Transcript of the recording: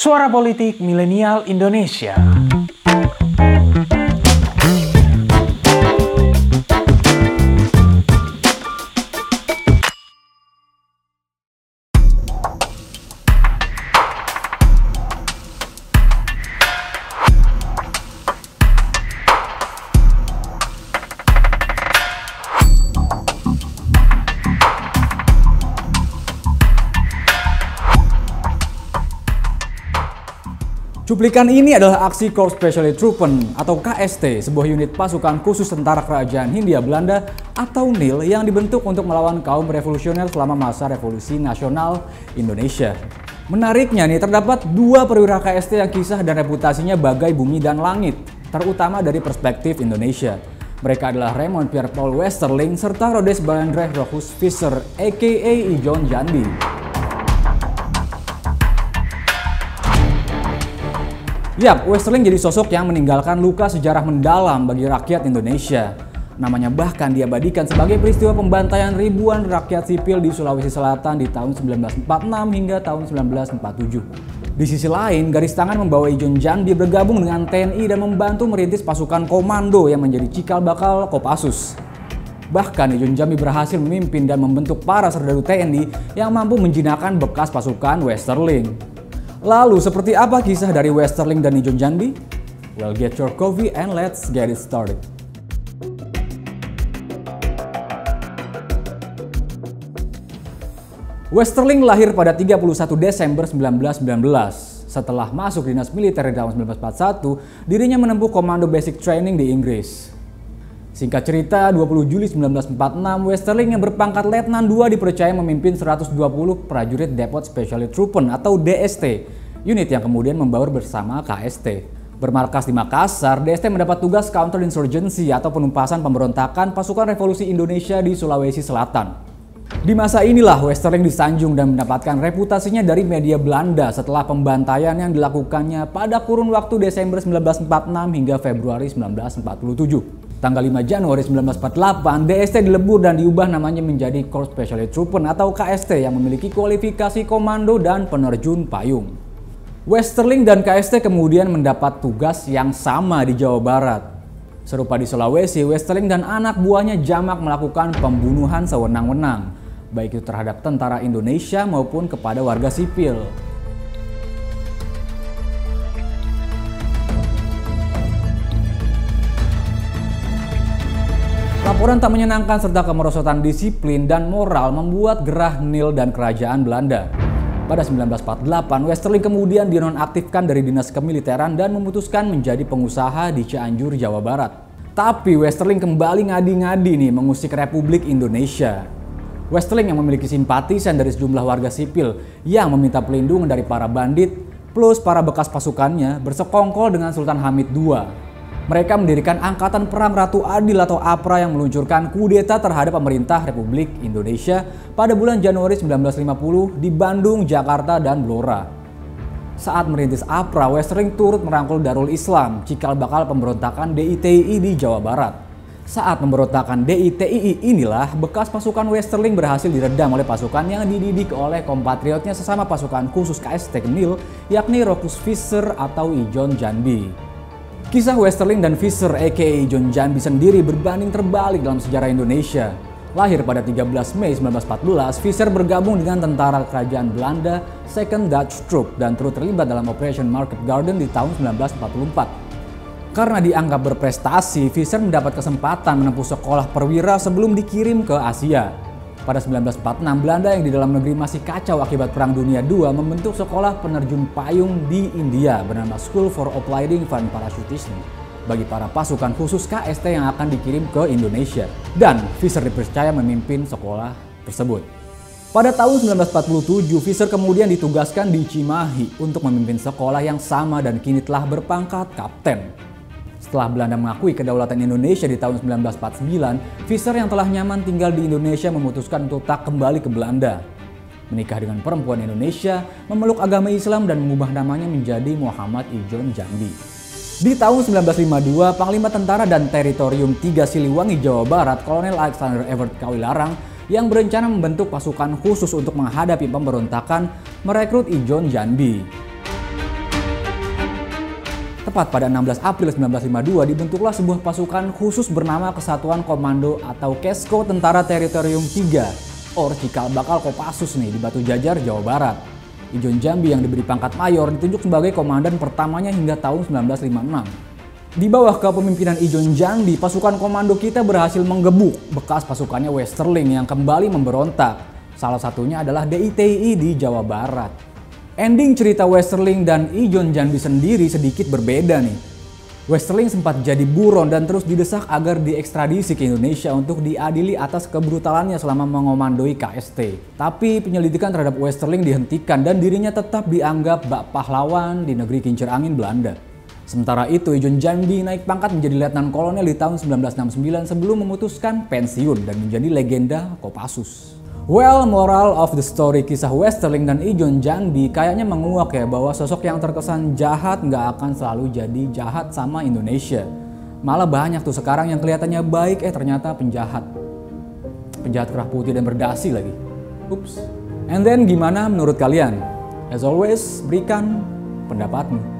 Suara Politik Milenial Indonesia. Cuplikan ini adalah aksi Corps Special Troopen atau KST, sebuah unit pasukan khusus tentara kerajaan Hindia Belanda atau NIL yang dibentuk untuk melawan kaum revolusioner selama masa revolusi nasional Indonesia. Menariknya nih, terdapat dua perwira KST yang kisah dan reputasinya bagai bumi dan langit, terutama dari perspektif Indonesia. Mereka adalah Raymond Pierre Paul Westerling serta Rhodes Bandre Rochus Fischer aka Ijon Jandi. Yap, Westerling jadi sosok yang meninggalkan luka sejarah mendalam bagi rakyat Indonesia. Namanya bahkan diabadikan sebagai peristiwa pembantaian ribuan rakyat sipil di Sulawesi Selatan di tahun 1946 hingga tahun 1947. Di sisi lain, garis tangan membawa Ijon Jandi bergabung dengan TNI dan membantu merintis pasukan komando yang menjadi cikal bakal Kopassus. Bahkan Ijon Jambi berhasil memimpin dan membentuk para serdadu TNI yang mampu menjinakkan bekas pasukan Westerling. Lalu seperti apa kisah dari Westerling dan Ijon Jandi? Well get your coffee and let's get it started. Westerling lahir pada 31 Desember 1919. Setelah masuk dinas militer di tahun 1941, dirinya menempuh komando basic training di Inggris. Singkat cerita, 20 Juli 1946, Westerling yang berpangkat Letnan 2 dipercaya memimpin 120 prajurit Depot Special Troopen atau DST, unit yang kemudian membaur bersama KST. Bermarkas di Makassar, DST mendapat tugas counterinsurgency atau penumpasan pemberontakan pasukan revolusi Indonesia di Sulawesi Selatan. Di masa inilah Westerling disanjung dan mendapatkan reputasinya dari media Belanda setelah pembantaian yang dilakukannya pada kurun waktu Desember 1946 hingga Februari 1947. Tanggal 5 Januari 1948, DST dilebur dan diubah namanya menjadi Corps Special Troopen atau KST yang memiliki kualifikasi komando dan penerjun payung. Westerling dan KST kemudian mendapat tugas yang sama di Jawa Barat. Serupa di Sulawesi, Westerling dan anak buahnya jamak melakukan pembunuhan sewenang-wenang, baik itu terhadap tentara Indonesia maupun kepada warga sipil. Laporan tak menyenangkan serta kemerosotan disiplin dan moral membuat gerah Nil dan kerajaan Belanda. Pada 1948, Westerling kemudian dinonaktifkan dari dinas kemiliteran dan memutuskan menjadi pengusaha di Cianjur, Jawa Barat. Tapi Westerling kembali ngadi-ngadi nih mengusik Republik Indonesia. Westerling yang memiliki simpatisan dari sejumlah warga sipil yang meminta pelindungan dari para bandit plus para bekas pasukannya bersekongkol dengan Sultan Hamid II mereka mendirikan Angkatan Perang Ratu Adil atau APRA yang meluncurkan kudeta terhadap pemerintah Republik Indonesia pada bulan Januari 1950 di Bandung, Jakarta, dan Blora. Saat merintis APRA, Westerling turut merangkul Darul Islam, cikal bakal pemberontakan DITI di Jawa Barat. Saat pemberontakan DITI inilah bekas pasukan Westerling berhasil diredam oleh pasukan yang dididik oleh kompatriotnya sesama pasukan khusus KS Teknil yakni Rokus Fischer atau Ijon Jandi. Kisah Westerling dan Fisher aka John Jambi sendiri berbanding terbalik dalam sejarah Indonesia. Lahir pada 13 Mei 1914, Fisher bergabung dengan tentara kerajaan Belanda Second Dutch Troop dan turut terlibat dalam Operation Market Garden di tahun 1944. Karena dianggap berprestasi, Fisher mendapat kesempatan menempuh sekolah perwira sebelum dikirim ke Asia. Pada 1946, Belanda yang di dalam negeri masih kacau akibat Perang Dunia II membentuk sekolah penerjun payung di India bernama School for Applied Fund Parachutism bagi para pasukan khusus KST yang akan dikirim ke Indonesia. Dan Fisher dipercaya memimpin sekolah tersebut. Pada tahun 1947, Fisher kemudian ditugaskan di Cimahi untuk memimpin sekolah yang sama dan kini telah berpangkat kapten. Setelah Belanda mengakui kedaulatan Indonesia di tahun 1949, Fischer yang telah nyaman tinggal di Indonesia memutuskan untuk tak kembali ke Belanda. Menikah dengan perempuan Indonesia, memeluk agama Islam dan mengubah namanya menjadi Muhammad Ijon Jambi. Di tahun 1952, Panglima Tentara dan Teritorium 3 Siliwangi, Jawa Barat, Kolonel Alexander Everett Kawilarang yang berencana membentuk pasukan khusus untuk menghadapi pemberontakan merekrut Ijon Jandi. Tepat pada 16 April 1952 dibentuklah sebuah pasukan khusus bernama Kesatuan Komando atau KESKO Tentara Teritorium 3 or cikal bakal Kopassus nih di Batu Jajar, Jawa Barat. Ijon Jambi yang diberi pangkat mayor ditunjuk sebagai komandan pertamanya hingga tahun 1956. Di bawah kepemimpinan Ijon Jambi, pasukan komando kita berhasil menggebuk bekas pasukannya Westerling yang kembali memberontak. Salah satunya adalah DITI di Jawa Barat. Ending cerita Westerling dan Ijon Janbi sendiri sedikit berbeda nih. Westerling sempat jadi buron dan terus didesak agar diekstradisi ke Indonesia untuk diadili atas kebrutalannya selama mengomandoi KST. Tapi penyelidikan terhadap Westerling dihentikan dan dirinya tetap dianggap bak pahlawan di negeri kincir angin Belanda. Sementara itu, Ijon Jambi naik pangkat menjadi letnan kolonel di tahun 1969 sebelum memutuskan pensiun dan menjadi legenda Kopassus. Well, moral of the story kisah Westerling dan Ijon Jambi kayaknya menguak ya bahwa sosok yang terkesan jahat nggak akan selalu jadi jahat sama Indonesia. Malah banyak tuh sekarang yang kelihatannya baik eh ternyata penjahat. Penjahat kerah putih dan berdasi lagi. Ups. And then gimana menurut kalian? As always, berikan pendapatmu.